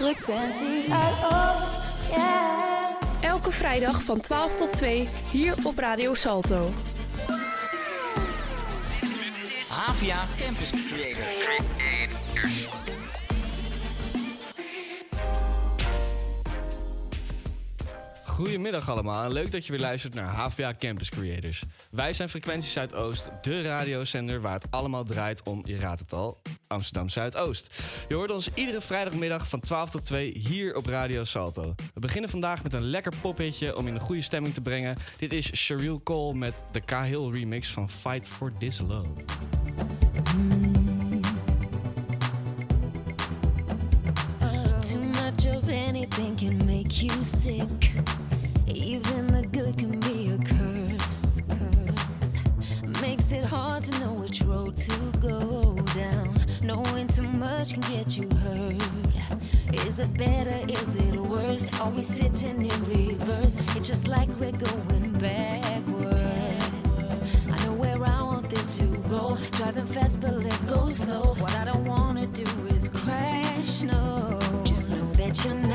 frequenties uit ons. Yeah. Elke vrijdag van 12 tot 2 hier op Radio Salto. Havia Campus Creator. Goedemiddag allemaal en leuk dat je weer luistert naar HVA Campus Creators. Wij zijn Frequentie Zuidoost, de radiozender waar het allemaal draait om, je raadt het al, Amsterdam Zuidoost. Je hoort ons iedere vrijdagmiddag van 12 tot 2 hier op Radio Salto. We beginnen vandaag met een lekker pophitje om in de goede stemming te brengen. Dit is Sheryl Cole met de Cahill remix van Fight for This Love. Too much of anything can make you sick. Even the good can be a curse, curse. Makes it hard to know which road to go down. Knowing too much can get you hurt. Is it better? Is it worse? Are we sitting in reverse? It's just like we're going backwards. I know where I want this to go. Driving fast, but let's go slow. What I don't wanna do is crash. No, just know that you're.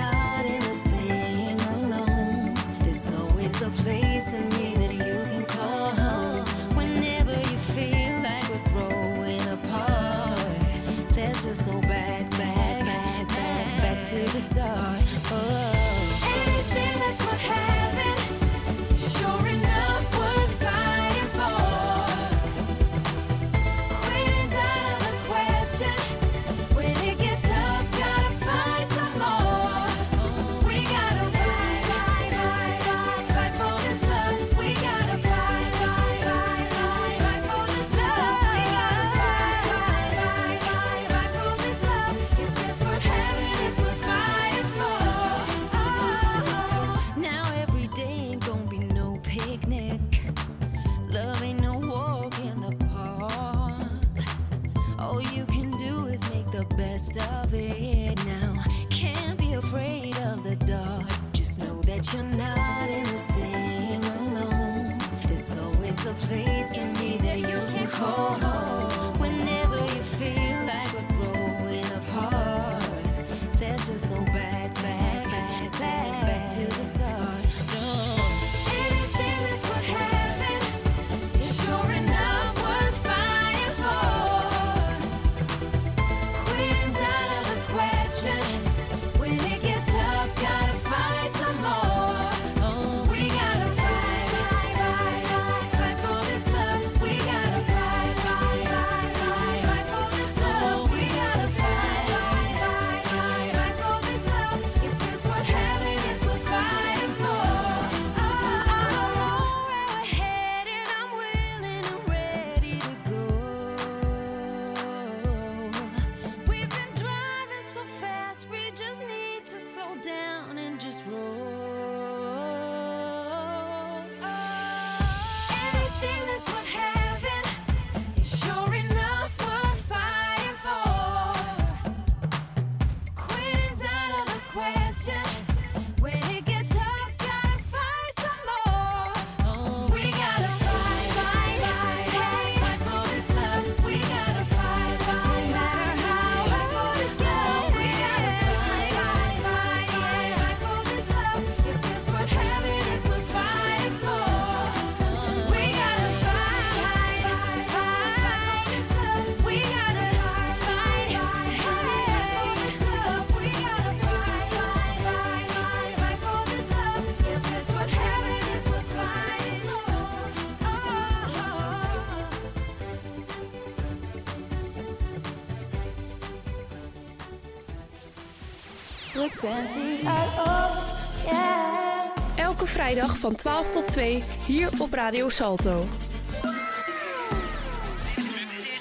van 12 tot 2 hier op Radio Salto.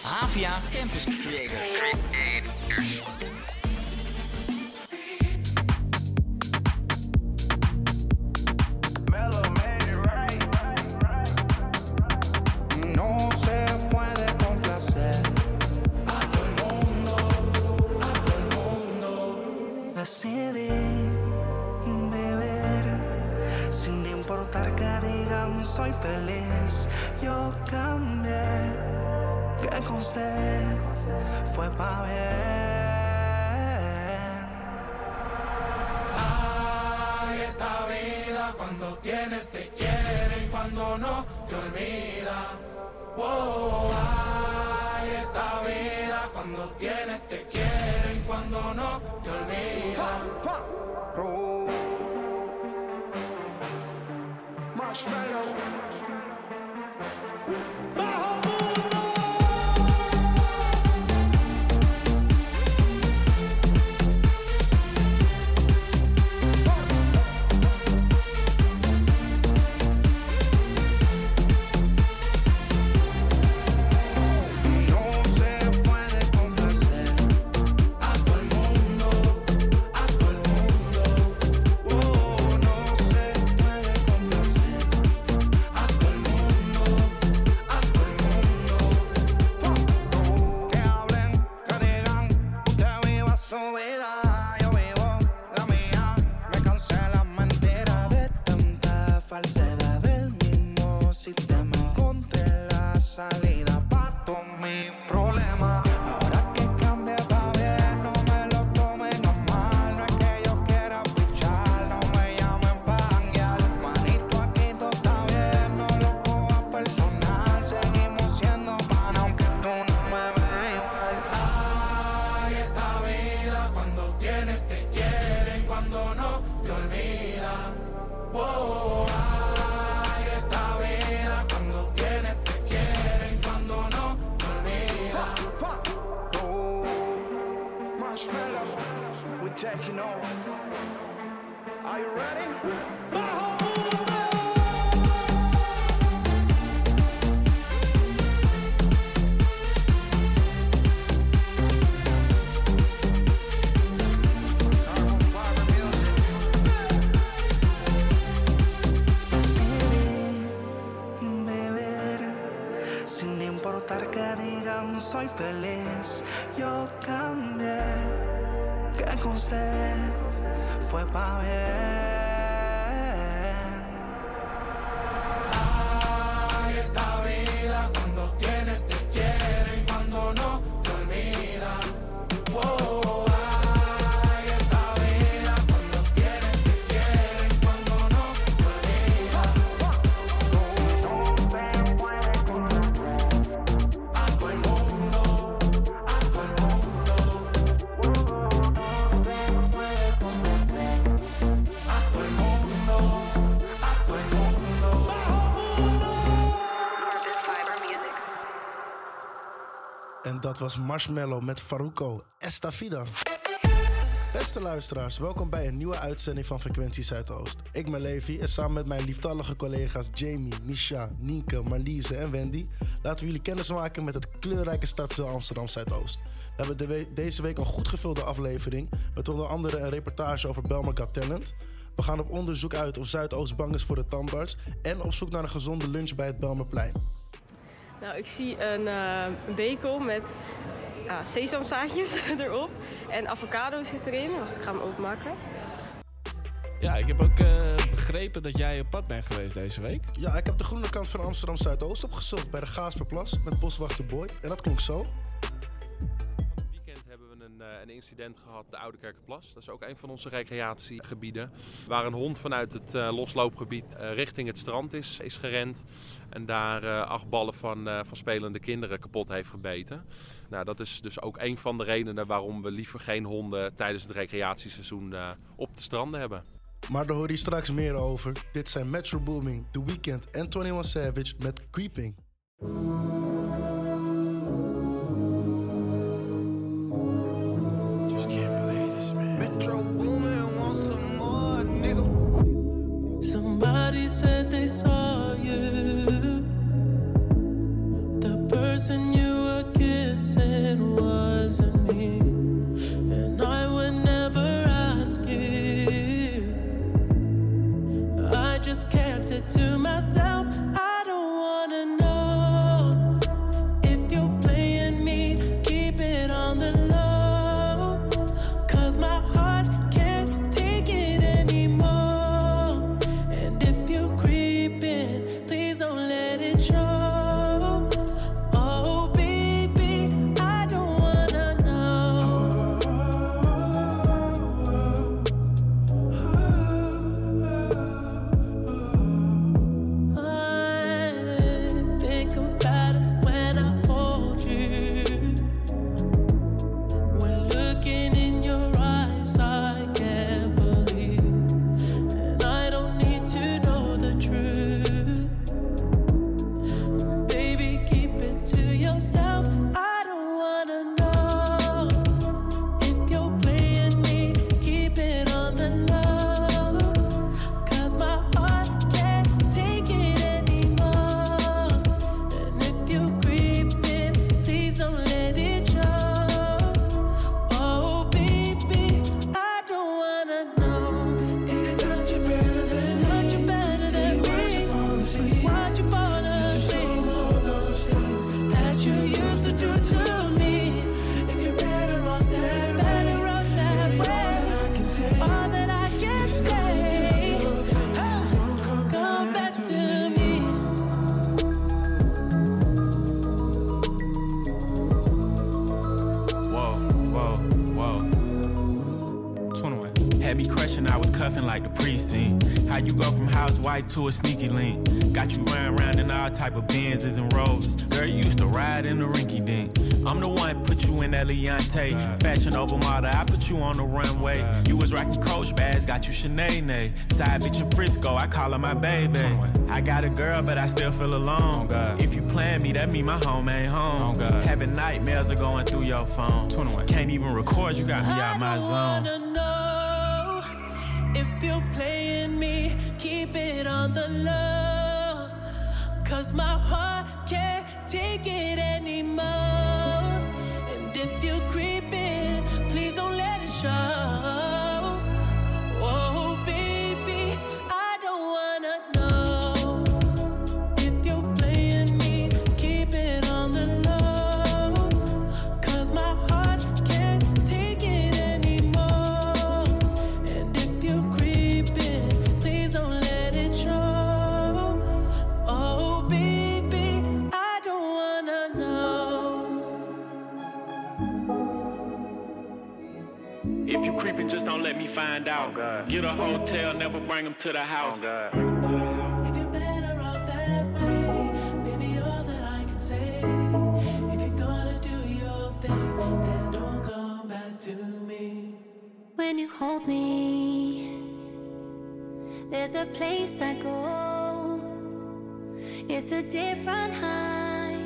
Havia Campus Creator. Was Marshmallow met Faruko Estafida. Beste luisteraars, welkom bij een nieuwe uitzending van Frequentie Zuidoost. Ik ben Levi en samen met mijn lieftallige collega's Jamie, Misha, Nienke, Marliese en Wendy... laten we jullie kennis maken met het kleurrijke stadsdeel Amsterdam Zuidoost. We hebben deze week een goed gevulde aflevering... met onder andere een reportage over Belmer Got Talent... We gaan op onderzoek uit of Zuidoost bang is voor de tandarts... en op zoek naar een gezonde lunch bij het Belmerplein. Nou, ik zie een eh, bekel met ja, sesamzaadjes erop. En avocado zit erin. Wacht, ik ga hem openmaken. Ja, ik heb ook eh, begrepen dat jij op pad bent geweest deze week. Ja, ik heb de groene kant van Amsterdam Zuidoost opgezocht bij de Gaasperplas met boswachter Boy. En dat klonk zo. Een, eh, een incident gehad, de Oude Kerkenplas. Dat is ook een van onze recreatiegebieden. Waar een hond vanuit het eh, losloopgebied eh, richting het strand is, is gerend. En daar acht ballen van, van spelende kinderen kapot heeft gebeten. Nou, dat is dus ook een van de redenen waarom we liever geen honden tijdens het recreatieseizoen op de stranden hebben. Maar daar hoor je straks meer over. Dit zijn Metro Booming, The Weeknd en 21 Savage met Creeping. To a sneaky link? Got you riding around in all type of Benzes and Rolls. Girl, you used to ride in the rinky dink. I'm the one put you in that Leontay. Fashion over model, I put you on the runway. You was rocking Coach bags, got you Sinead. Side bitch in Frisco, I call her my baby. I got a girl, but I still feel alone. If you plan me, that mean my home ain't home. Having nightmares are going through your phone. Can't even record, you got me out my zone. My heart find out. Get a hotel, never bring them to the house. If you're better off that way, baby, all that I can say. If you're gonna do your thing, then don't come back to me. When you hold me, there's a place I go. It's a different high.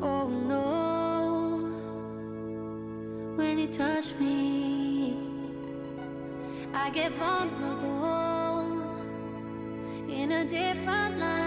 Oh no. When you touch me, I get vulnerable in a different light.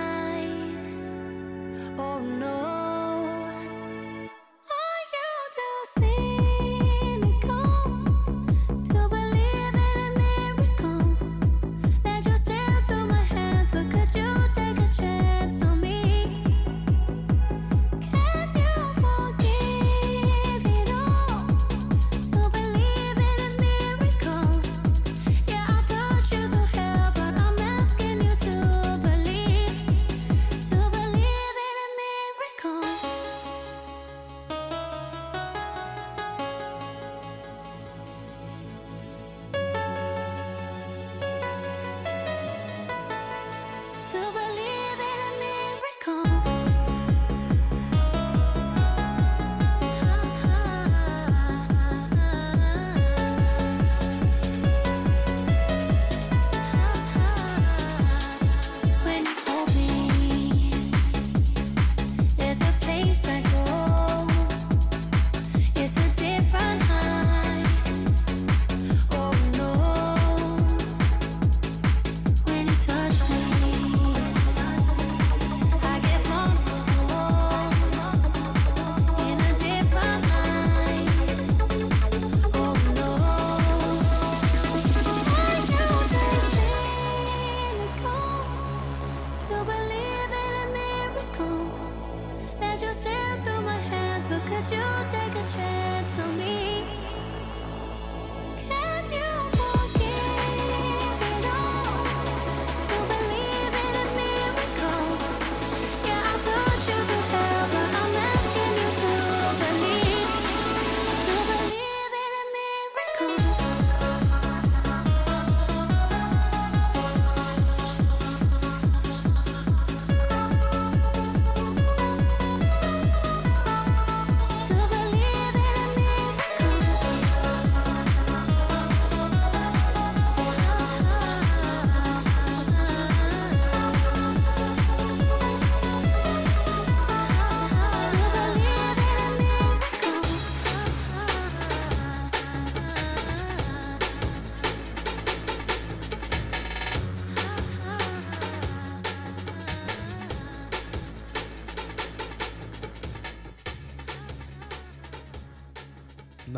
But could you take a chance on me?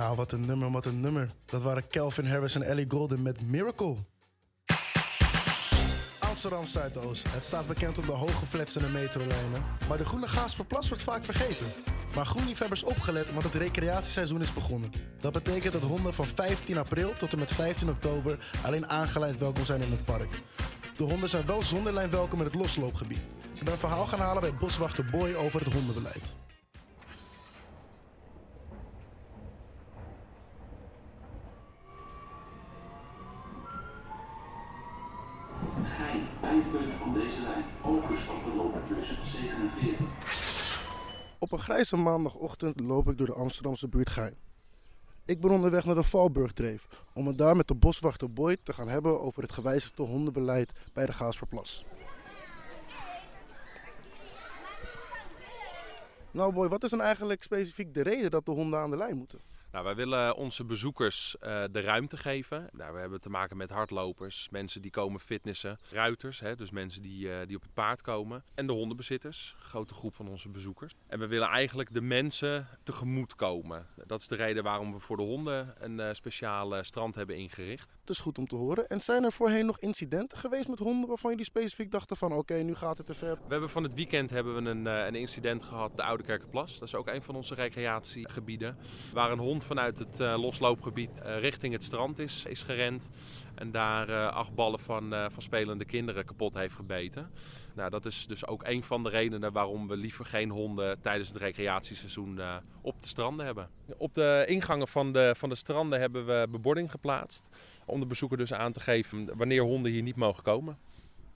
Nou, wat een nummer, wat een nummer. Dat waren Calvin Harris en Ellie Golden met Miracle. Amsterdam Zuidoost. Het staat bekend om de hoge flats en de metrolijnen. Maar de Groene Gaasperplas wordt vaak vergeten. Maar groenliefhebbers opgelet, want het recreatieseizoen is begonnen. Dat betekent dat honden van 15 april tot en met 15 oktober alleen aangeleid welkom zijn in het park. De honden zijn wel zonder lijn welkom in het losloopgebied. Ik ben een verhaal gaan halen bij boswachter Boy over het hondenbeleid. Gein, eindpunt van deze lijn. Overstappen op bus 47. Op een grijze maandagochtend loop ik door de Amsterdamse buurt Gein. Ik ben onderweg naar de Valburgdreef om het daar met de boswachter Boyd te gaan hebben over het gewijzigde hondenbeleid bij de Gaasperplas. Nou Boy, wat is dan eigenlijk specifiek de reden dat de honden aan de lijn moeten? Nou, wij willen onze bezoekers eh, de ruimte geven. Nou, we hebben te maken met hardlopers, mensen die komen fitnessen, ruiters, hè, dus mensen die, eh, die op het paard komen. En de hondenbezitters, een grote groep van onze bezoekers. En we willen eigenlijk de mensen tegemoet komen. Dat is de reden waarom we voor de honden een eh, speciaal strand hebben ingericht. Dat is goed om te horen. En zijn er voorheen nog incidenten geweest met honden waarvan jullie specifiek dachten van oké, nu gaat het te ver? We hebben van het weekend hebben we een, eh, een incident gehad, de Oude Kerkenplas. Dat is ook een van onze recreatiegebieden. Waar een hond vanuit het eh, losloopgebied eh, richting het strand is, is gerend. En daar acht ballen van, van spelende kinderen kapot heeft gebeten. Nou, dat is dus ook een van de redenen waarom we liever geen honden tijdens het recreatieseizoen eh, op de stranden hebben. Op de ingangen van de, van de stranden hebben we bebording geplaatst. Om de bezoeker dus aan te geven wanneer honden hier niet mogen komen.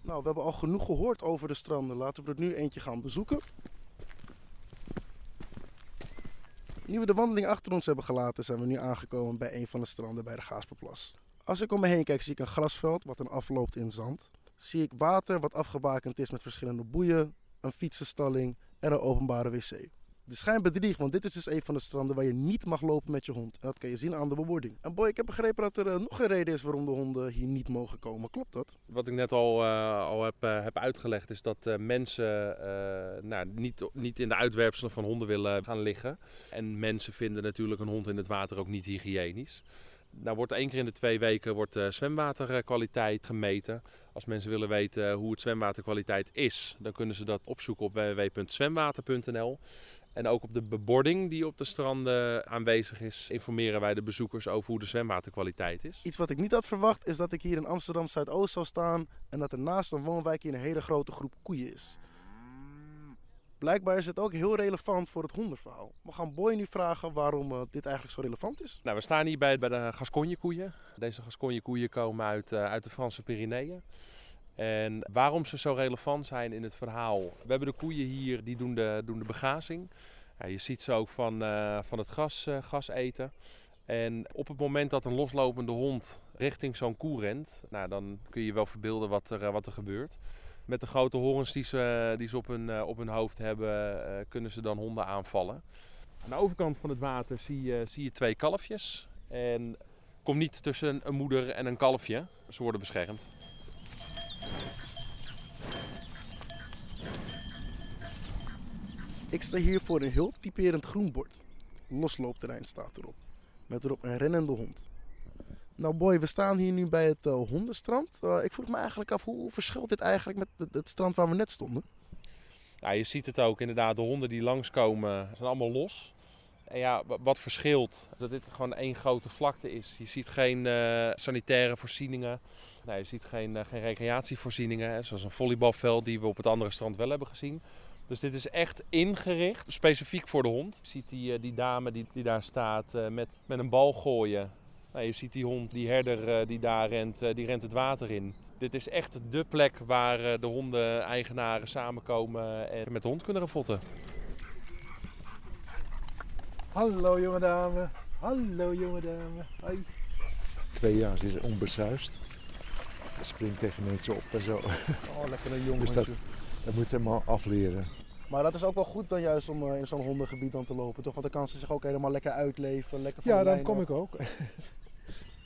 Nou, we hebben al genoeg gehoord over de stranden. Laten we er nu eentje gaan bezoeken. Nu we de wandeling achter ons hebben gelaten, zijn we nu aangekomen bij een van de stranden bij de Gaasperplas. Als ik om me heen kijk, zie ik een grasveld wat dan afloopt in zand. Zie ik water wat afgebakend is met verschillende boeien, een fietsenstalling en een openbare wc. De schijn bedriegt, want dit is dus een van de stranden waar je niet mag lopen met je hond. En dat kan je zien aan de bebording. En boy, ik heb begrepen dat er eh, nog een reden is waarom de honden hier niet mogen komen. Klopt dat? Wat ik net al, eh, al heb, eh, heb uitgelegd is dat mensen nou, niet, niet in de uitwerpselen van honden willen gaan liggen. En mensen vinden natuurlijk een hond in het water ook niet hygiënisch. Nou wordt één keer in de twee weken wordt de zwemwaterkwaliteit gemeten. Als mensen willen weten hoe het zwemwaterkwaliteit is, dan kunnen ze dat opzoeken op www.zwemwater.nl. En ook op de bebording die op de stranden aanwezig is, informeren wij de bezoekers over hoe de zwemwaterkwaliteit is. Iets wat ik niet had verwacht is dat ik hier in Amsterdam Zuidoost zou staan en dat er naast een woonwijk hier een hele grote groep koeien is. Blijkbaar is het ook heel relevant voor het hondenverhaal. We gaan Boy nu vragen waarom eh, dit eigenlijk zo relevant is. Nou, we staan hier bij, bij de Gascogne-koeien. Deze Gascogne-koeien komen uit, eh, uit de Franse Pyreneeën. En waarom ze zo relevant zijn in het verhaal. We hebben de koeien hier, die doen de, doen de begazing. Ja, je ziet ze ook van, eh, van het gas, gas eten. En op het moment dat een loslopende hond richting zo'n koe rent, nou, dan kun je wel verbeelden wat er, wat er gebeurt. Met de grote horens die ze, die ze op, hun, eh, op hun hoofd hebben, eh, kunnen ze dan honden aanvallen. Aan de overkant van het water zie je, zie je twee kalfjes. En kom niet tussen een moeder en een kalfje. Ze worden beschermd. Ik sta hier voor een heel typerend groen bord. Losloopterrein staat erop. Met erop een rennende hond. Nou boy, we staan hier nu bij het eh, hondenstrand. Eh, ik vroeg me eigenlijk af, hoe verschilt dit eigenlijk met het, strand waar we net stonden? Ja, je ziet het ook inderdaad. De honden die langskomen zijn allemaal los. En ja, wa- wat verschilt, dat dit gewoon één grote vlakte is. Je ziet geen eh, sanitaire voorzieningen. Nee, je ziet geen, geen recreatievoorzieningen. Zoals een volleybalveld die we op het andere strand wel hebben gezien. Dus dit is echt ingericht, specifiek voor de hond. Je ziet die, die dame die, die daar staat met, met een bal gooien. Nou, je ziet die hond, die herder eh, die daar rent, eh, die rent het water in. Dit is echt de plek waar eh, de hondeneigenaren samenkomen en met de hond kunnen ravotten. Hallo jonge dame. Hallo jonge dame. Hoi. Twee jaar, ze is onbesuist. Ze springt tegen mensen op en zo. Oh, lekker een jong Dus dat, dat moet ze helemaal afleren. Maar dat is ook wel goed dan juist om in zo'n hondengebied dan te lopen, toch? Want dan kan ze zich ook helemaal lekker uitleven, lekker van Ja, dan kom ik ook.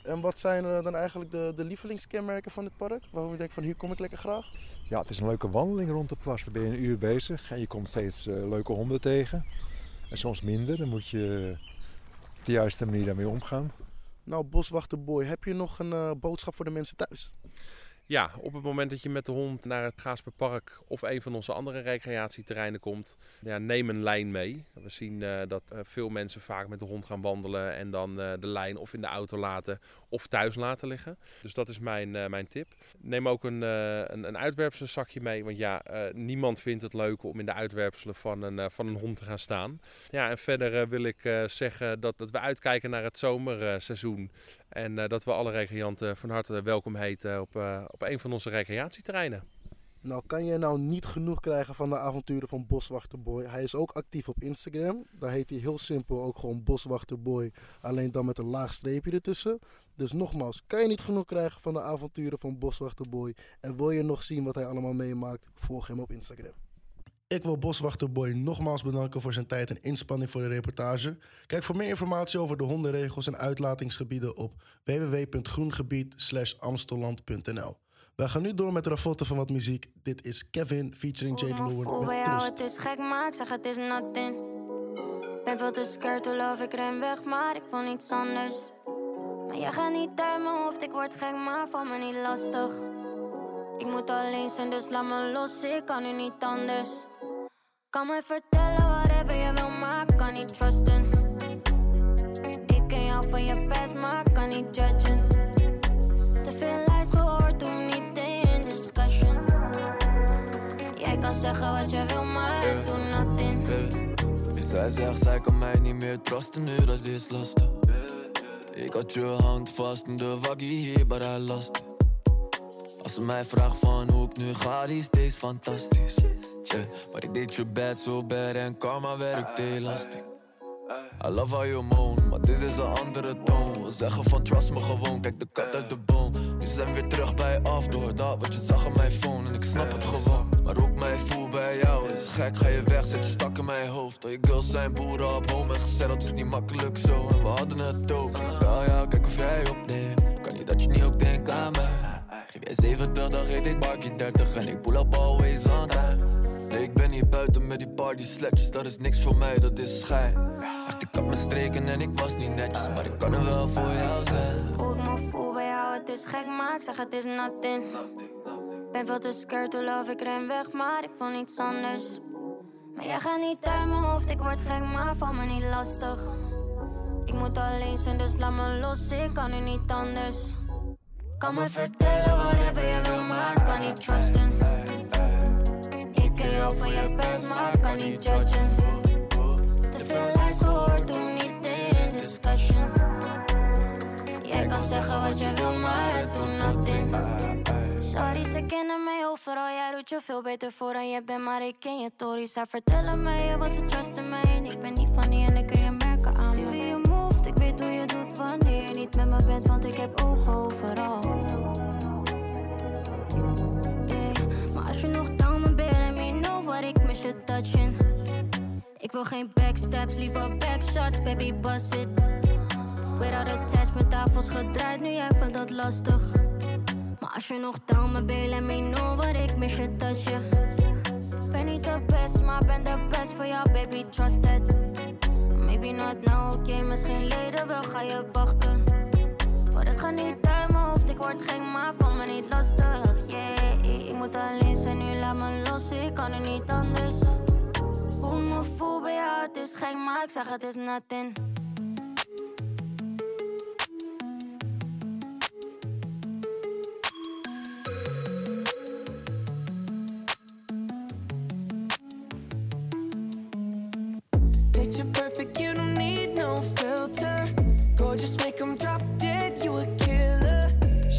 En wat zijn eh, dan eigenlijk de, de lievelingskenmerken van dit park? Waarom je denkt van hier kom ik lekker graag? Ja, het is een leuke wandeling rond de plas. Dan ben je een uur bezig en je komt steeds eh, leuke honden tegen. En soms minder. Dan moet je op de juiste manier daarmee omgaan. Nou, Boswachter Boy, heb je nog een eh, boodschap voor de mensen thuis? Ja, op het moment dat je met de hond naar het Gaasperpark of een van onze andere recreatieterreinen komt, neem een lijn mee. We zien eh, dat eh, veel mensen vaak met de hond gaan wandelen en dan eh, de lijn of in de auto laten of thuis laten liggen. Dus dat is mijn, mijn tip. Neem ook een, een, een uitwerpselzakje mee, want ja, niemand vindt het leuk om in de uitwerpselen van een, van een hond te gaan staan. Ja, en verder wil ik zeggen dat, dat we uitkijken naar het zomerseizoen. En dat we alle recreanten van harte welkom heten op, op een van onze recreatieterreinen. Nou, kan je nou niet genoeg krijgen van de avonturen van Boswachterboy? Hij is ook actief op Instagram. Daar heet hij heel simpel ook gewoon Boswachterboy. Alleen dan met een laag streepje ertussen. Dus nogmaals, kan je niet genoeg krijgen van de avonturen van Boswachterboy? En wil je nog zien wat hij allemaal meemaakt? Volg hem op Instagram. Ik wil Boswachterboy nogmaals bedanken voor zijn tijd en inspanning voor de reportage. Kijk voor meer informatie over de hondenregels en uitlatingsgebieden op www.groengebied.amstelland.nl. Wij gaan nu door met Ravotte van wat muziek. Dit is Kevin featuring Jade Voel Lord bij jou, het is gek, maar ik zeg het is nothing. Ben veel te scared, to love, ik ren weg, maar ik wil niets anders. Maar jij gaat niet uit mijn hoofd, ik word gek, maar val me niet lastig. Ik moet alleen zijn, dus laat me los, ik kan nu niet anders. Kan me vertellen whatever je wil, maar ik kan niet trusten. Ik ken jou van je past, maar ik kan niet judgen. Zeggen wat je wil, maar ik doe nothing. Dus zij zegt, zij kan mij niet meer trusten, nu dat is lastig. Ik had je hand vast in de waggie hier bij haar last. Als ze mij vraagt van hoe ik nu ga, die is steeds fantastisch. Yeah, maar ik deed je bad zo bad en karma werkt elastiek. I love how you moan, maar dit is een andere toon. Zeggen van trust me gewoon, kijk de kat uit de boom. Nu zijn we weer terug bij af, door dat wat je zag op mijn phone. En ik snap het gewoon, maar ik mij voel bij jou is gek. Ga je weg, zet je stak in mijn hoofd. Al je girls zijn boeren op home en gezet, dat is niet makkelijk zo. En we hadden het ook. Ja, ja, kijk of jij opneemt. Kan niet dat je niet ook denkt aan mij. Geef jij 70, dan geef ik Barkie 30 en ik pull up always on time. Ik ben hier buiten met die party sletjes, dat is niks voor mij, dat is schijn. Echt, ik had mijn streken en ik was niet netjes, maar ik kan er wel voor jou zijn. Hoe ik me voel bij jou, het is gek, maar ik zeg het is nothing. Ben veel te scared to love, ik ren weg, maar ik wil niets anders. Maar jij gaat niet uit mijn hoofd, ik word gek, maar val me niet lastig. Ik moet alleen zijn, dus laat me los, ik kan nu niet anders. Kan me vertellen whatever je wil, maar kan niet trusten. Van je best, maar ik kan niet judgen. Te veel lijst gehoord, doe niet discussion. Jij kan zeggen wat je wil, maar ik doe nothing. Sorry, ze kennen mij overal. Jij doet je veel beter voor dan je bent, maar ik ken je tories. Zij vertellen mij wat ze trusten mij. En ik ben niet van die en ik kun je merken aan Zie hoe je moved, ik weet hoe je doet wanneer je niet met me bent, want ik heb ogen overal. Je touching. Ik wil geen backstabs, liever backshots, baby, bust it. Without attachment, tafels gedraaid, nu jij vindt dat lastig. Maar als je nog down me bent, let me know wat ik mis je touchen. Ben niet de best, maar ben de best voor jou, baby, trust that. Maybe not now, oké, misschien later wel ga je wachten. Maar het gaat niet hoofd, ik word gek, maar van me niet lastig. Yeah, ik moet alleen zijn, nu laat me los, ik kan er niet anders. Hoe me voel bij jou, het is gek, maar ik zeg het is nothing. Picture perfect, you don't need no filter. Gorgeous, make 'em drop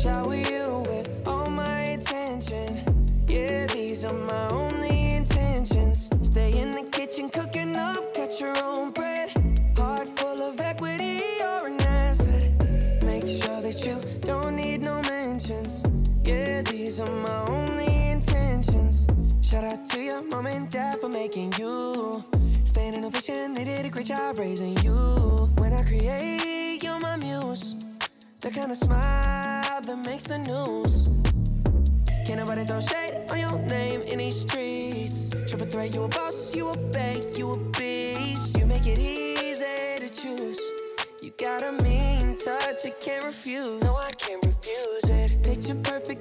Shower you with all my attention. Yeah, these are my only intentions. Stay in the kitchen, cooking up, cut your own bread. Heart full of equity, you're an asset. Make sure that you don't need no mentions. Yeah, these are my only intentions. Shout out to your mom and dad for making you. Staying in a vision, they did a great job raising you. When I create, you're my muse. The kind of smile that makes the news. Can't nobody throw shade on your name in these streets. Triple threat, you a boss, you a bank, you a beast. You make it easy to choose. You got a mean touch, I can't refuse. No, I can't refuse it. Picture perfect,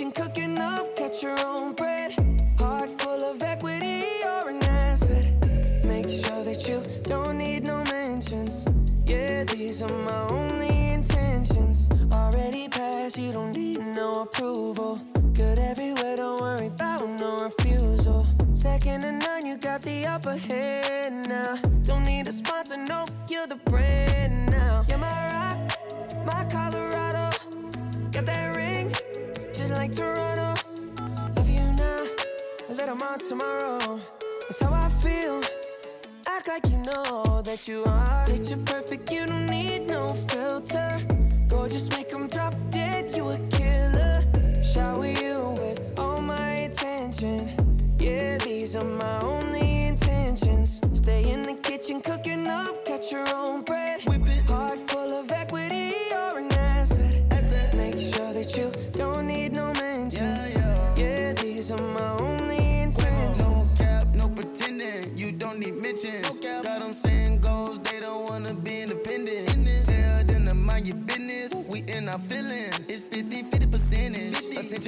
kitchen, cooking up, cut your own bread. Heart full of equity, you're an asset. Make sure that you don't need no mentions. Yeah, these are my only intentions. Already passed, you don't need no approval. Good everywhere, don't worry about no refusal. second to none, you got the upper hand now. Don't need a sponsor, no, you're the brand like Toronto. Love you now, a little more tomorrow. That's how I feel. Act like you know that you are. Picture perfect, you don't need no filter. Gorgeous, make 'em drop dead, you a killer. Shower you with all my attention. Yeah, these are my only intentions. Stay in the kitchen, cooking up, cut your own bread. Whipping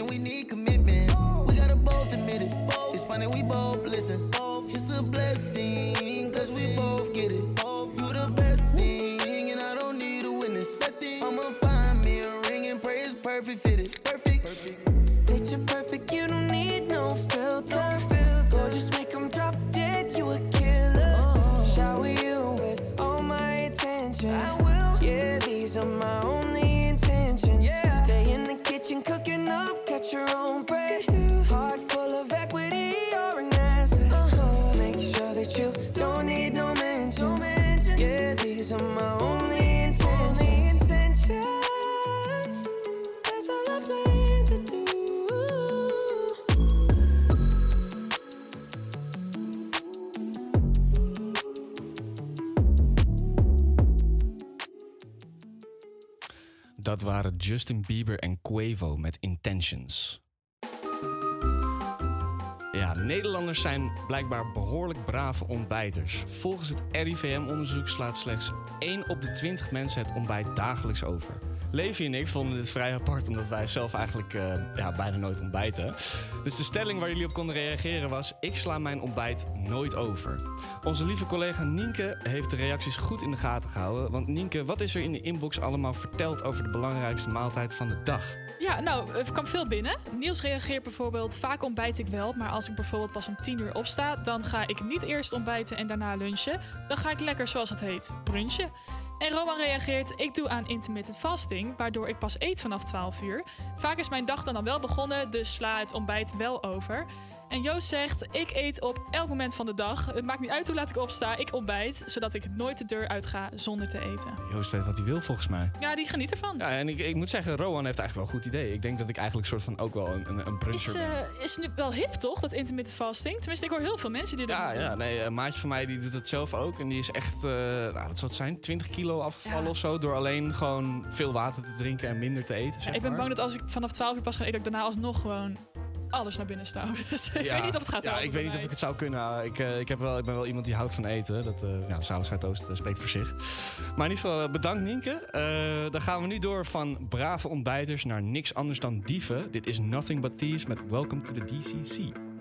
Attention, we need commitment. We gotta both admit it. It's funny, we both listen. It's a blessing, cause we both get it. You the best thing, and I don't need a witness. I'ma find me a ring and pray it's perfect fitted. Perfect. Picture perfect, you don't need no filter. Gorgeous, make 'em drop dead, you a killer. Shower you with all my attention. I will. Yeah, these are my only intentions. Stay in the kitchen, cooking up, your own bread. Dat waren Justin Bieber en Quavo met Intentions. Ja, Nederlanders zijn blijkbaar behoorlijk brave ontbijters. Volgens het RIVM-onderzoek slaat slechts 1 op de 20 mensen het ontbijt dagelijks over. Levi en ik vonden dit vrij apart, omdat wij zelf eigenlijk eh, ja, bijna nooit ontbijten. Dus de stelling waar jullie op konden reageren was: Ik sla mijn ontbijt nooit over. Onze lieve collega Nienke heeft de reacties goed in de gaten gehouden. Want Nienke, wat is er in de inbox allemaal verteld over de belangrijkste maaltijd van de dag? Ja, nou, er kwam veel binnen. Niels reageert bijvoorbeeld, vaak ontbijt ik wel, maar als ik bijvoorbeeld pas om 10 uur opsta, dan ga ik niet eerst ontbijten en daarna lunchen. Dan ga ik lekker, zoals het heet, brunchen. En Roman reageert, ik doe aan intermittent fasting, waardoor ik pas eet vanaf 12 uur. Vaak is mijn dag dan al wel begonnen, dus sla het ontbijt wel over. En Joost zegt, ik eet op elk moment van de dag. Het maakt niet uit hoe laat ik opsta, ik ontbijt, zodat ik nooit de deur uitga zonder te eten. Joost weet wat hij wil volgens mij. Ja, die geniet ervan. Ja, en ik, ik moet zeggen, Rowan heeft eigenlijk wel een goed idee. Ik denk dat ik eigenlijk soort van ook wel een, een, een bruncher Is, ben. eh, is nu wel hip, toch? Dat intermittent fasting. Tenminste, ik hoor heel veel mensen die dat Ja, doen. ja, nee, een maatje van mij die doet het zelf ook. En die is echt, eh, nou, wat zou het zijn, 20 kilo afgevallen Ja. of zo. Door alleen gewoon veel water te drinken en minder te eten. Ja, ik ben maar. bang dat als ik vanaf 12 uur pas ga eten, dat ik daarna alsnog gewoon alles naar binnen stouw. Dus ik weet niet of het gaat Ja, ik weet niet of ik het zou kunnen. Ik, eh, ik, heb wel, ik ben wel iemand die houdt van eten. Dat, eh ja, zaligheidoost uh, spreekt voor zich. Maar in ieder geval, eh, bedankt Nienke. Eh, dan gaan we nu door van brave ontbijters naar niks anders dan dieven. Dit is Nothing But Thieves met Welcome to the DCC.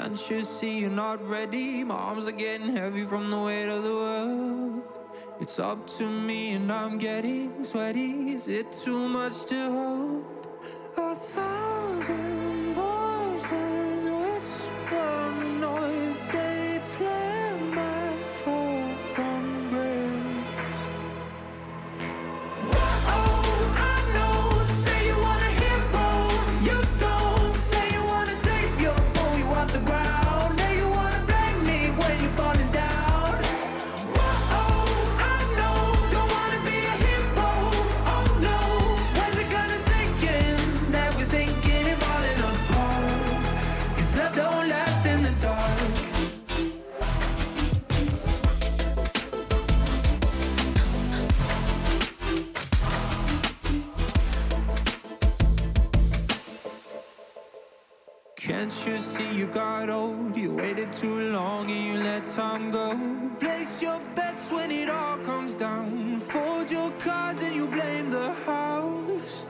Can't you see you're not ready? My arms are getting heavy from the weight of the world. It's up to me and I'm getting sweaty. Is it too much to hold? Got old? You waited too long and you let time go. Place your bets when it all comes down. Fold your cards and you blame the house.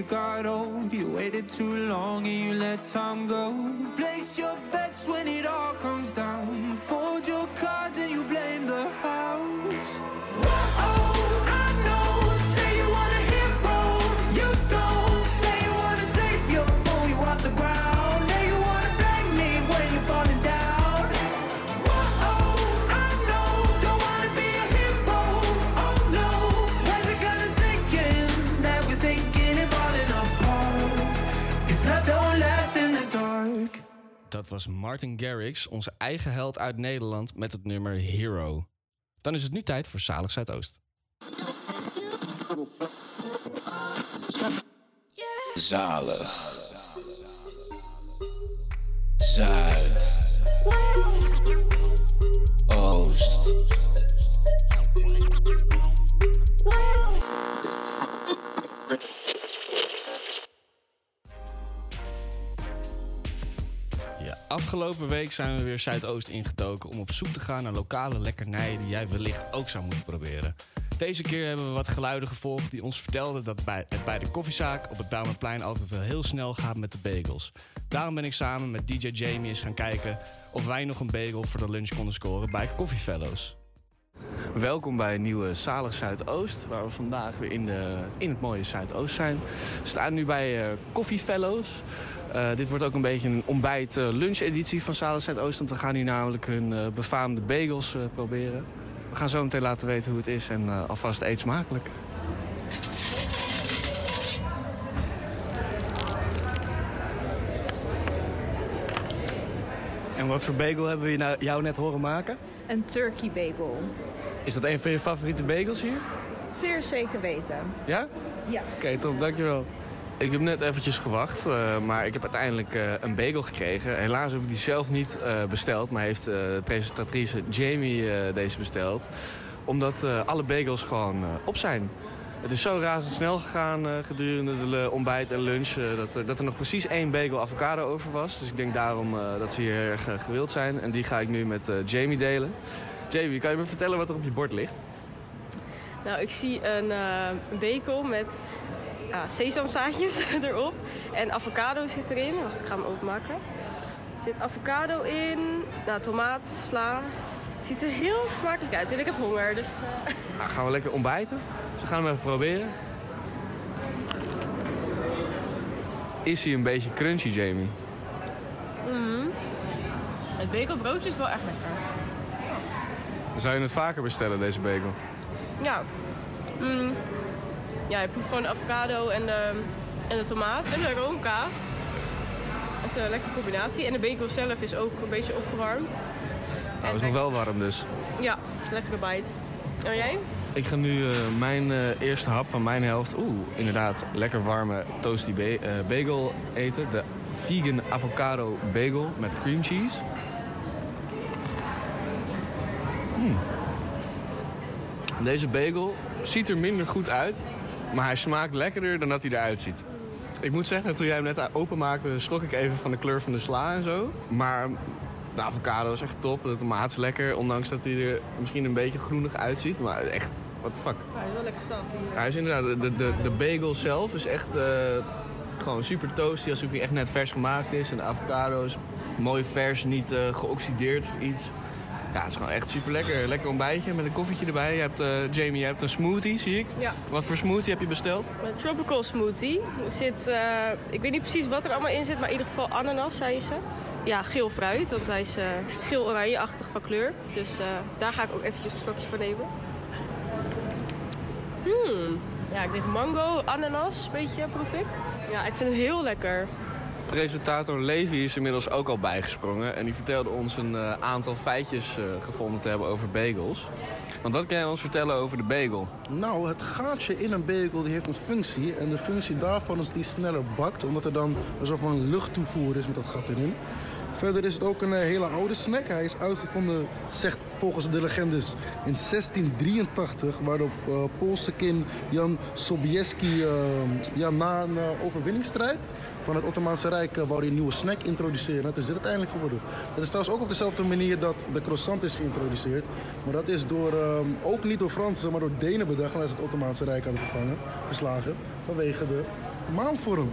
You got old? You waited too long and you let time go. Place your bets when it all comes down. Fold your cards and you blame the house. Dat was Martin Garrix, onze eigen held uit Nederland, met het nummer Hero. Dan is het nu tijd voor Zalig Zuidoost. Zalig. Zuid. Oost. Afgelopen week zijn we weer Zuidoost ingetoken om op zoek te gaan naar lokale lekkernijen die jij wellicht ook zou moeten proberen. Deze keer hebben we wat geluiden gevolgd die ons vertelden dat bij, het bij de koffiezaak op het Bijlmerplein altijd wel heel snel gaat met de bagels. Daarom ben ik samen met DJ Jamie eens gaan kijken of wij nog een bagel voor de lunch konden scoren bij Coffee Fellows. Welkom bij een nieuwe Zalig Zuidoost, waar we vandaag weer in, de, in het mooie Zuidoost zijn. We staan nu bij eh Coffee Fellows. Eh, dit wordt ook een beetje een ontbijt eh, van Zalig Zuidoost, want we gaan hier namelijk hun befaamde bagels proberen. We gaan zo meteen laten weten hoe het is en alvast eet smakelijk. En wat voor bagel hebben we nou- jou net horen maken? Een turkey bagel. Is dat een van je favoriete bagels hier? Zeer zeker weten. Ja? Ja. Oké, top, dankjewel. Ik heb net eventjes gewacht, eh, maar ik heb uiteindelijk eh, een bagel gekregen. Helaas heb ik die zelf niet eh, besteld, maar heeft de presentatrice Jamie deze besteld. Omdat alle bagels gewoon op zijn. Het is zo razendsnel gegaan eh, gedurende de le- ontbijt en lunch... eh, dat, er- dat er nog precies één bagel avocado over was. Dus ik denk daarom eh, dat ze hier erg eh, gewild zijn. En die ga ik nu met eh, Jamie delen. Jamie, kan je me vertellen wat er op je bord ligt? Nou, ik zie een eh, bekel met ja, sesamzaadjes erop. En avocado zit erin. Wacht, ik ga hem openmaken. Er zit avocado in, nou, tomaat, sla. Het ziet er heel smakelijk uit en ik heb honger, dus... eh, Nou, gaan we lekker ontbijten. Dus we gaan hem even proberen. Is hij een beetje crunchy, Jamie? mhm. Het bagelbroodje is wel echt lekker. Zou je het vaker bestellen, deze bagel? Ja. Mm. Ja, je proeft gewoon de avocado en de, en de tomaat en de roomkaas. is een lekkere combinatie. En de bagel zelf is ook een beetje opgewarmd. Nou, is nog wel warm dus. Ja, lekkere bite. En jij? Ik ga nu eh, mijn eh, eerste hap van mijn helft, oeh, inderdaad, lekker warme toasty ba- eh, bagel eten. De vegan avocado bagel met cream cheese. Mm. Deze bagel ziet er minder goed uit, maar hij smaakt lekkerder dan dat hij eruit ziet. Ik moet zeggen, toen jij hem net openmaakte, schrok ik even van de kleur van de sla en zo. Maar de avocado is echt top, de tomaat is lekker, ondanks dat hij er misschien een beetje groenig uitziet. Maar echt, what the fuck. Hij is wel lekker stad hier. Hij is inderdaad, de, de, de bagel zelf is echt eh, gewoon super toasty, alsof hij echt net vers gemaakt is. En de avocado is mooi vers, niet eh, geoxideerd of iets. Ja, het is gewoon echt super lekker. Lekker ontbijtje met een koffietje erbij. Je hebt, eh, Jamie, je hebt een smoothie, zie ik. Ja. Wat voor smoothie heb je besteld? Een tropical smoothie. Er zit, ik weet niet precies wat er allemaal in zit, maar in ieder geval ananas, zei ze. Ja, geel fruit, want hij is eh, geel-oranje-achtig van kleur. Dus eh, daar ga ik ook eventjes een slokje van nemen. Hmm. Ja, ik denk mango, ananas, een beetje proef ik. Ja, ik vind hem heel lekker. Presentator Levi is inmiddels ook al bijgesprongen. En die vertelde ons een eh, aantal feitjes eh, gevonden te hebben over bagels. Want wat kan jij ons vertellen over de bagel? Nou, het gaatje in een bagel die heeft een functie. En de functie daarvan is dat die sneller bakt. Omdat er dan een soort van luchttoevoer is met dat gat erin. Verder is het ook een eh, hele oude snack. Hij is uitgevonden, zegt volgens de legendes, in 1683. Waar de eh, Poolse kin Jan Sobieski eh, ja, na een eh, overwinningsstrijd van het Ottomaanse Rijk wou hij een nieuwe snack introduceren. Dat is dit uiteindelijk geworden. Het is trouwens ook op dezelfde manier dat de croissant is geïntroduceerd. Maar dat is door, ook niet door Fransen, maar door Denen bedacht. Ze het Ottomaanse Rijk hadden vervangen, verslagen. Vanwege de maanvorm.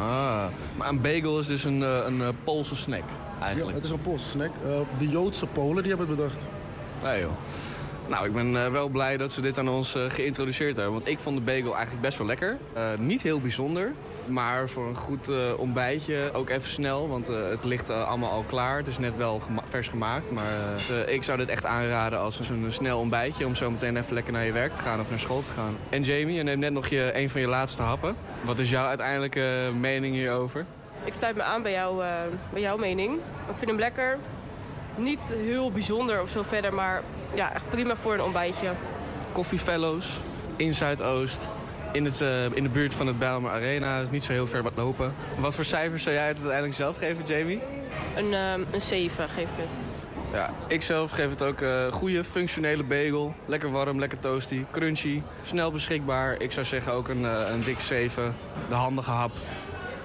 Ah, maar een bagel is dus een, eh, een eh, Poolse snack Ja, eigenlijk. het is een Poolse snack. Eh, de Joodse Polen die hebben het bedacht. Ja, joh. Nou, ik ben eh, wel blij dat ze dit aan ons eh, geïntroduceerd hebben. Want ik vond de bagel eigenlijk best wel lekker. Eh, niet heel bijzonder. Maar voor een goed ontbijtje ook even snel. Want het ligt allemaal al klaar. Het is net wel vers gemaakt. Maar ik zou dit echt aanraden als een, snel ontbijtje. Om zo meteen even lekker naar je werk te gaan of naar school te gaan. En Jamie, je neemt net nog je, een van je laatste happen. Wat is jouw uiteindelijke mening hierover? Ik sluit me aan bij, jou, bij jouw mening. Ik vind hem lekker. Niet heel bijzonder of zo verder, maar ja, echt prima voor een ontbijtje. Coffee Fellows in Zuidoost. In, het, eh, in de buurt van het Bijlmer Arena. is niet zo heel ver wat lopen. Wat voor cijfers zou jij het uiteindelijk zelf geven, Jamie? Een, eh, een 7 geef ik het. Ja, ik zelf geef het ook een goede, functionele bagel. Lekker warm, lekker toasty, crunchy, snel beschikbaar. Ik zou zeggen ook een, eh, een dik 7. De handige hap.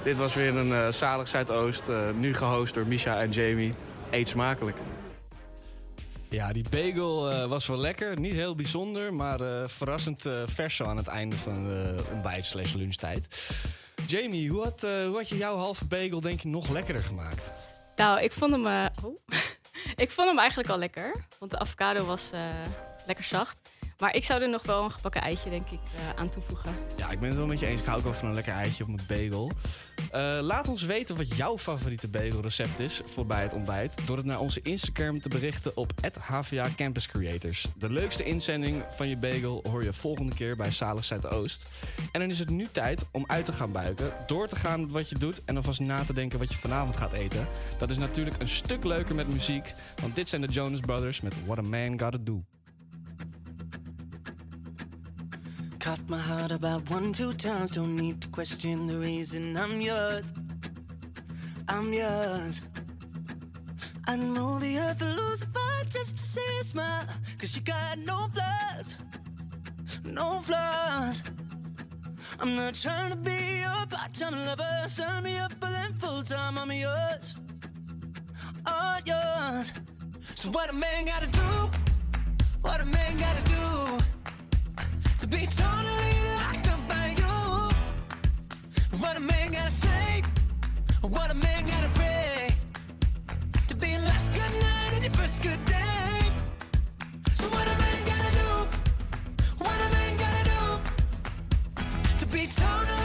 Dit was weer een eh, zalig Zuidoost. eh, nu gehost door Misha en Jamie. Eet smakelijk. Ja, die bagel eh, was wel lekker. Niet heel bijzonder, maar eh, verrassend eh, vers aan het einde van ontbijt slash lunchtijd. Jamie, hoe had, je jouw halve bagel denk je nog lekkerder gemaakt? Nou, ik vond hem, ik vond hem eigenlijk al lekker. Want de avocado was lekker zacht. Maar ik zou er nog wel een gebakken eitje, denk ik, eh, aan toevoegen. Ja, ik ben het wel met je eens. Ik hou ook wel van een lekker eitje op mijn bagel. Eh, laat ons weten wat jouw favoriete bagelrecept is voor bij het ontbijt. Door het naar onze Instagram te berichten op HVA Campus Creators. De leukste inzending van je bagel hoor je volgende keer bij Zalig Zuidoost. En dan is het nu tijd om uit te gaan buiken, door te gaan met wat je doet en alvast na te denken wat je vanavond gaat eten. Dat is natuurlijk een stuk leuker met muziek, want dit zijn de Jonas Brothers met What a Man Gotta Do. Caught my heart about one, two times. Don't need to question the reason I'm yours. I'm yours. I'd move the earth to lose a fight just to see you smile. Cause you got no flaws. No flaws. I'm not trying to be your part-time lover. Sign me up for them full-time. I'm yours. All yours. So what a man gotta do? What a man gotta do? To be totally locked up by you. What a man gotta say, what a man gotta pray to be last good night and your first good day. So what a man gotta do, what a man gotta do to be totally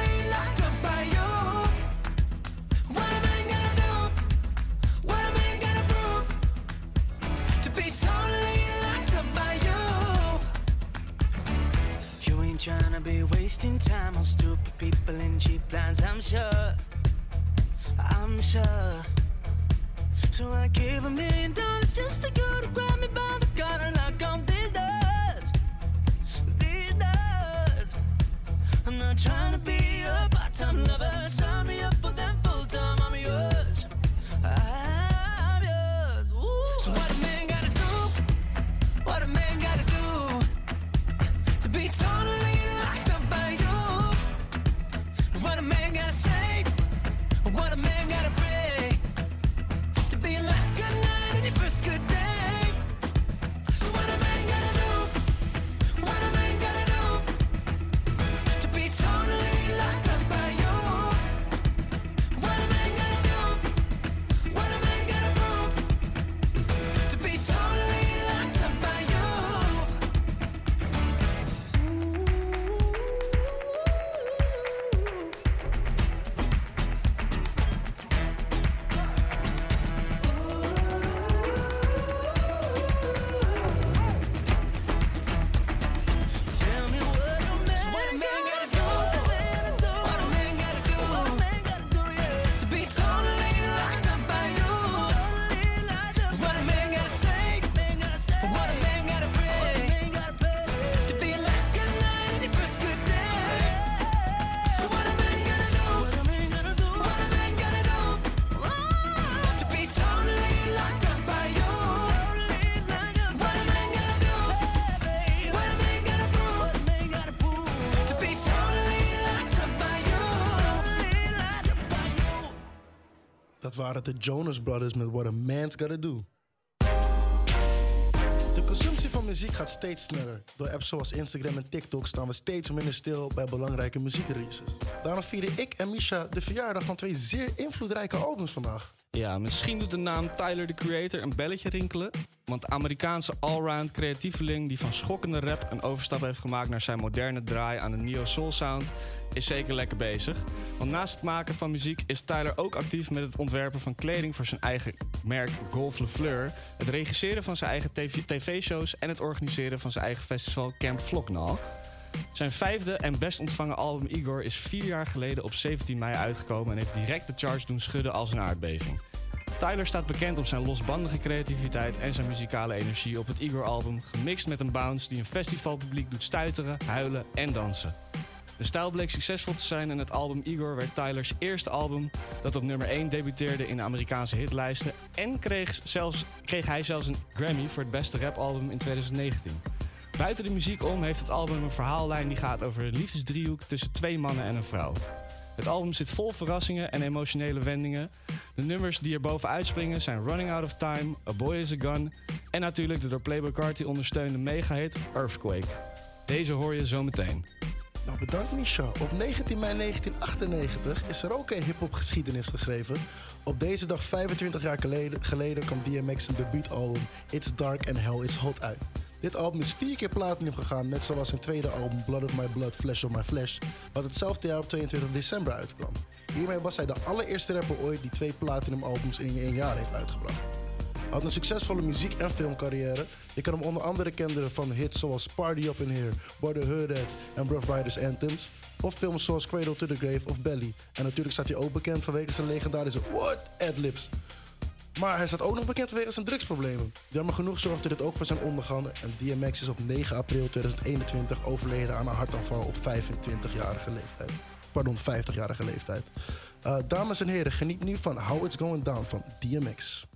trying to be wasting time on stupid people in cheap lines, I'm sure. I'm sure. So I gave a million dollars just to go to grab me by the collar knock on these doors. These doors. I'm not trying to be a part-time lover. Sign Waren de Jonas Brothers met What a Man's Gotta Do. De consumptie van muziek gaat steeds sneller. Door apps zoals Instagram en TikTok staan we steeds minder stil bij belangrijke muziekreleases. Daarom vieren ik en Misha de verjaardag van twee zeer invloedrijke albums vandaag. Ja, misschien doet de naam Tyler the Creator een belletje rinkelen. Want de Amerikaanse allround creatieveling die van schokkende rap een overstap heeft gemaakt naar zijn moderne draai aan de neo soul sound, is zeker lekker bezig. Want naast het maken van muziek is Tyler ook actief met het ontwerpen van kleding voor zijn eigen merk Golf Le Fleur, het regisseren van zijn eigen TV tv-shows en het organiseren van zijn eigen festival Camp Floknal. Zijn vijfde en best ontvangen album Igor is vier jaar geleden op 17 mei uitgekomen en heeft direct de charts doen schudden als een aardbeving. Tyler staat bekend om zijn losbandige creativiteit en zijn muzikale energie op het Igor-album, gemixt met een bounce die een festivalpubliek doet stuiteren, huilen en dansen. De stijl bleek succesvol te zijn en het album Igor werd Tylers eerste album dat op nummer 1 debuteerde in de Amerikaanse hitlijsten en kreeg, zelfs, kreeg hij zelfs een Grammy voor het beste rapalbum in 2019. Buiten de muziek om heeft het album een verhaallijn die gaat over een liefdesdriehoek tussen twee mannen en een vrouw. Het album zit vol verrassingen en emotionele wendingen. De nummers die er bovenuit springen zijn Running Out of Time, A Boy is a Gun en natuurlijk de door Playboy Carti ondersteunde megahit Earthquake. Deze hoor je zo meteen. Nou, bedankt Misha. Op 19 mei 1998 is er ook een hip-hop geschiedenis geschreven. Op deze dag, 25 jaar geleden, geleden kwam DMX zijn debuutalbum It's Dark and Hell is Hot uit. Dit album is vier keer platinum gegaan, net zoals zijn tweede album Blood of My Blood, Flesh of My Flesh, wat hetzelfde jaar op 22 december uitkwam. Hiermee was hij de allereerste rapper ooit die twee platinum albums in één jaar heeft uitgebracht. Had een succesvolle muziek- en filmcarrière. Je kan hem onder andere kennen van hits zoals Party Up In Here, Where the Hood At en Rough Riders Anthems. Of films zoals Cradle to the Grave of Belly. En natuurlijk staat hij ook bekend vanwege zijn legendarische What? Adlibs. Maar hij staat ook nog bekend vanwege zijn drugsproblemen. Jammer genoeg zorgde dit ook voor zijn ondergang. En DMX is op 9 april 2021 overleden aan een hartaanval op 25-jarige leeftijd. Pardon, 50-jarige leeftijd. Eh, dames en heren, geniet nu van How It's Going Down van DMX.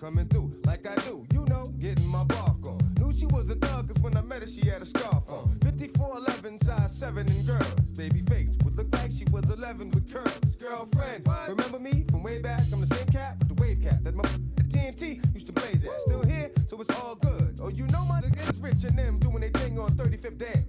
Coming through like I do. You know, getting my bark met her, she had a scarf on. 5411, size 7 and girls. Baby face would look like she was 11 with curls. Girlfriend, remember me from way back? I'm the same cat with the wave cat that my TNT used to blaze at. Still here, so it's all good. Oh, you know my niggas rich and them doing their thing on 35th Dam.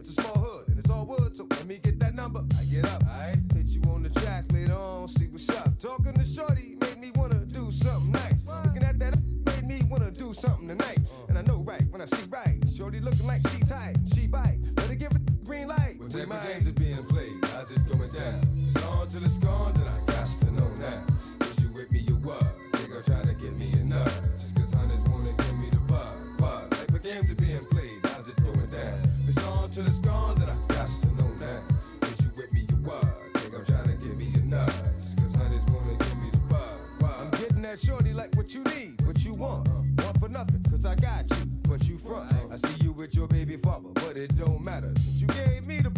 that shorty like what you need, what you want. One for nothing, cause I got you, but you front. I see you with your baby father, but it don't matter. Since you gave me the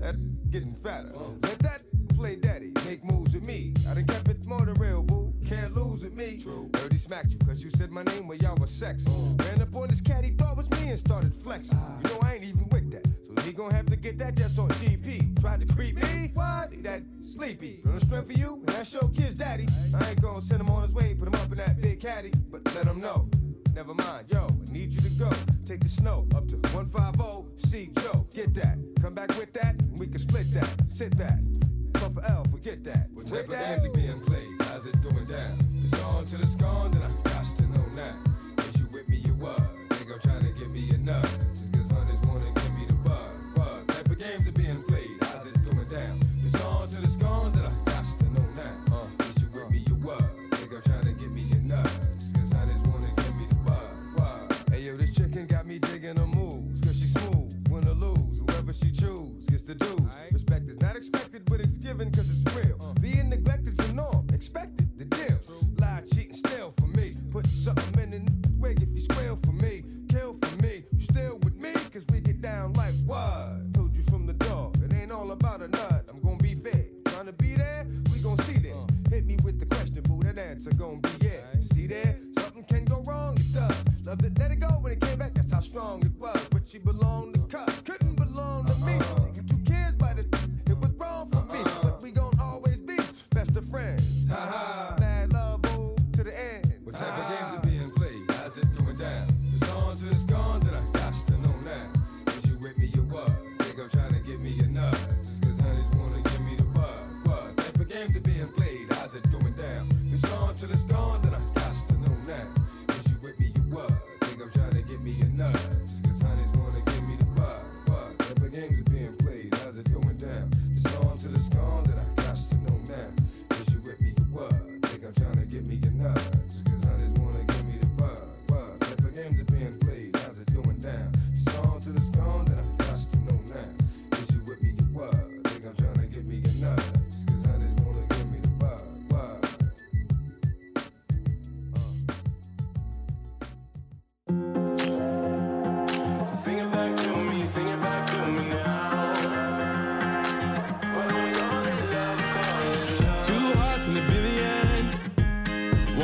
that getting fatter. Let that play daddy, make moves with me. I done kept it more than real, boo. Can't lose with me. True. Dirty smacked you, cause you said my name when y'all was sex. Ran up on this cat, he thought was me and started flexing. You know I ain't sleepy. Little strength for you, and that's your kid's daddy. I ain't gonna send him on his way, put him up in that big caddy, but let him know. Never mind, yo, I need you to go. Take the snow up to 150 See Joe. Get that. Come back with that, we can split that. Sit back. But for L, forget that. Whichever that. being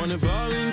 morning all.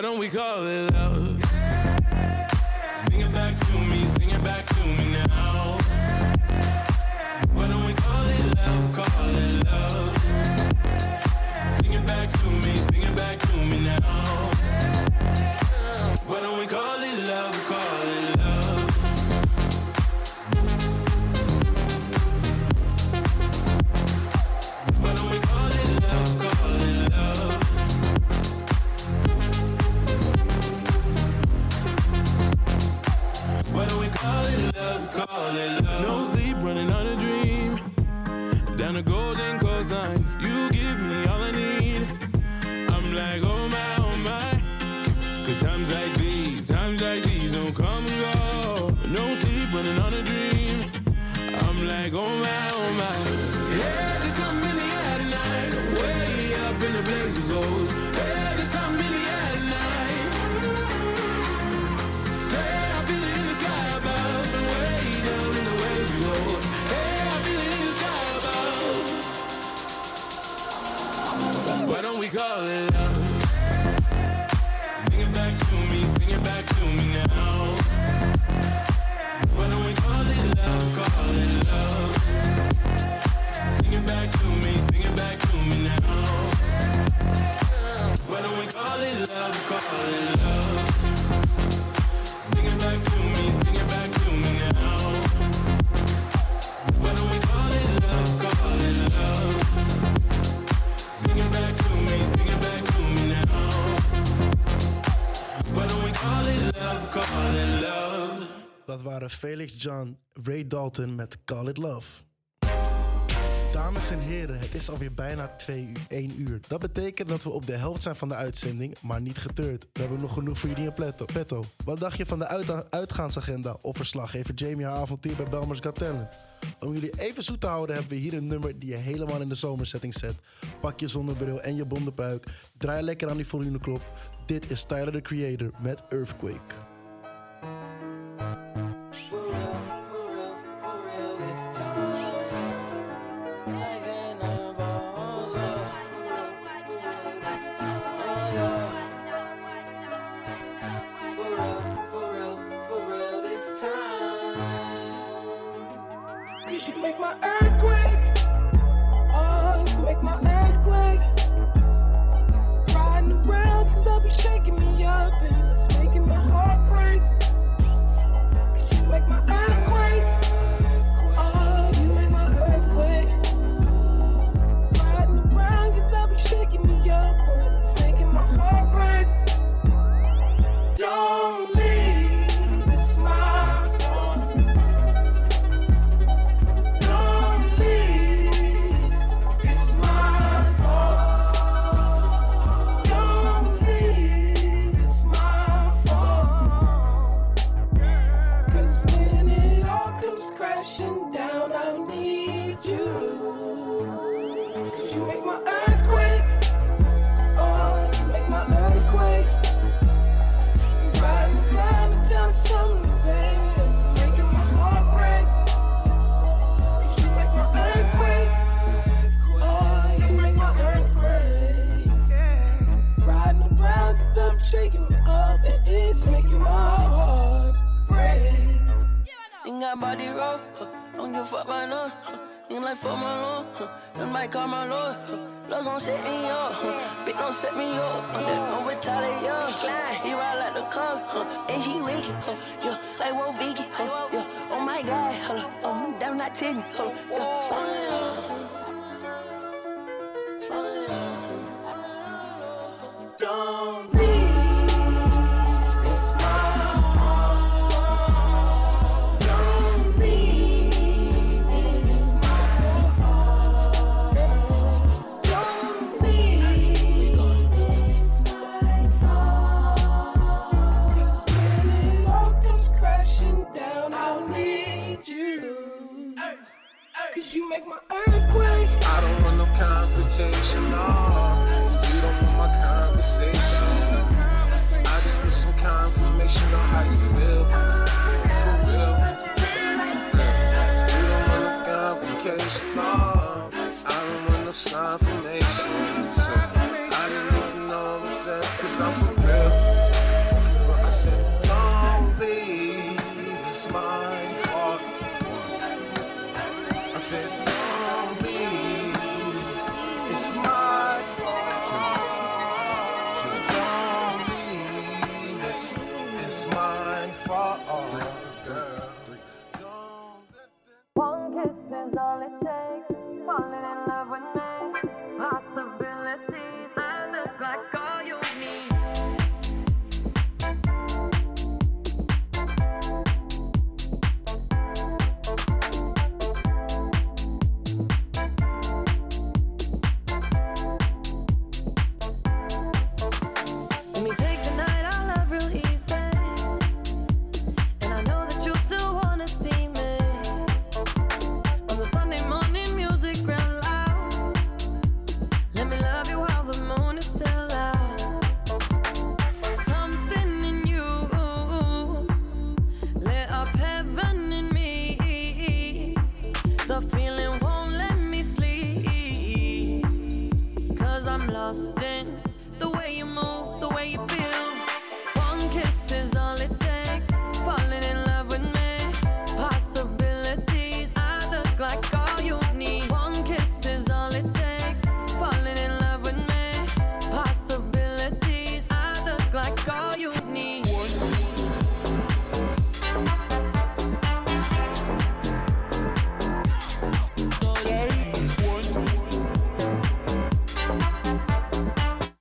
Why don't we call it out? love. Sing it back to me, sing it back to me now. Dat waren Felix John, Ray Dalton met Call It Love. Dames en heren, het is alweer bijna 2 uur, 1 uur. Dat betekent dat we op de helft zijn van de uitzending, maar niet geteurd. We hebben nog genoeg voor jullie in petto. Wat dacht je van de uitgaansagenda of verslaggever Jamie haar avontuur bij Belmers Got Talent? Om jullie even zoet te houden hebben we hier een nummer die je helemaal in de zomersetting zet. Pak je zonnebril en je bondenpuik. Draai lekker aan die volumeklop. Dit is Tyler the Creator met Earthquake. I don't want no sign from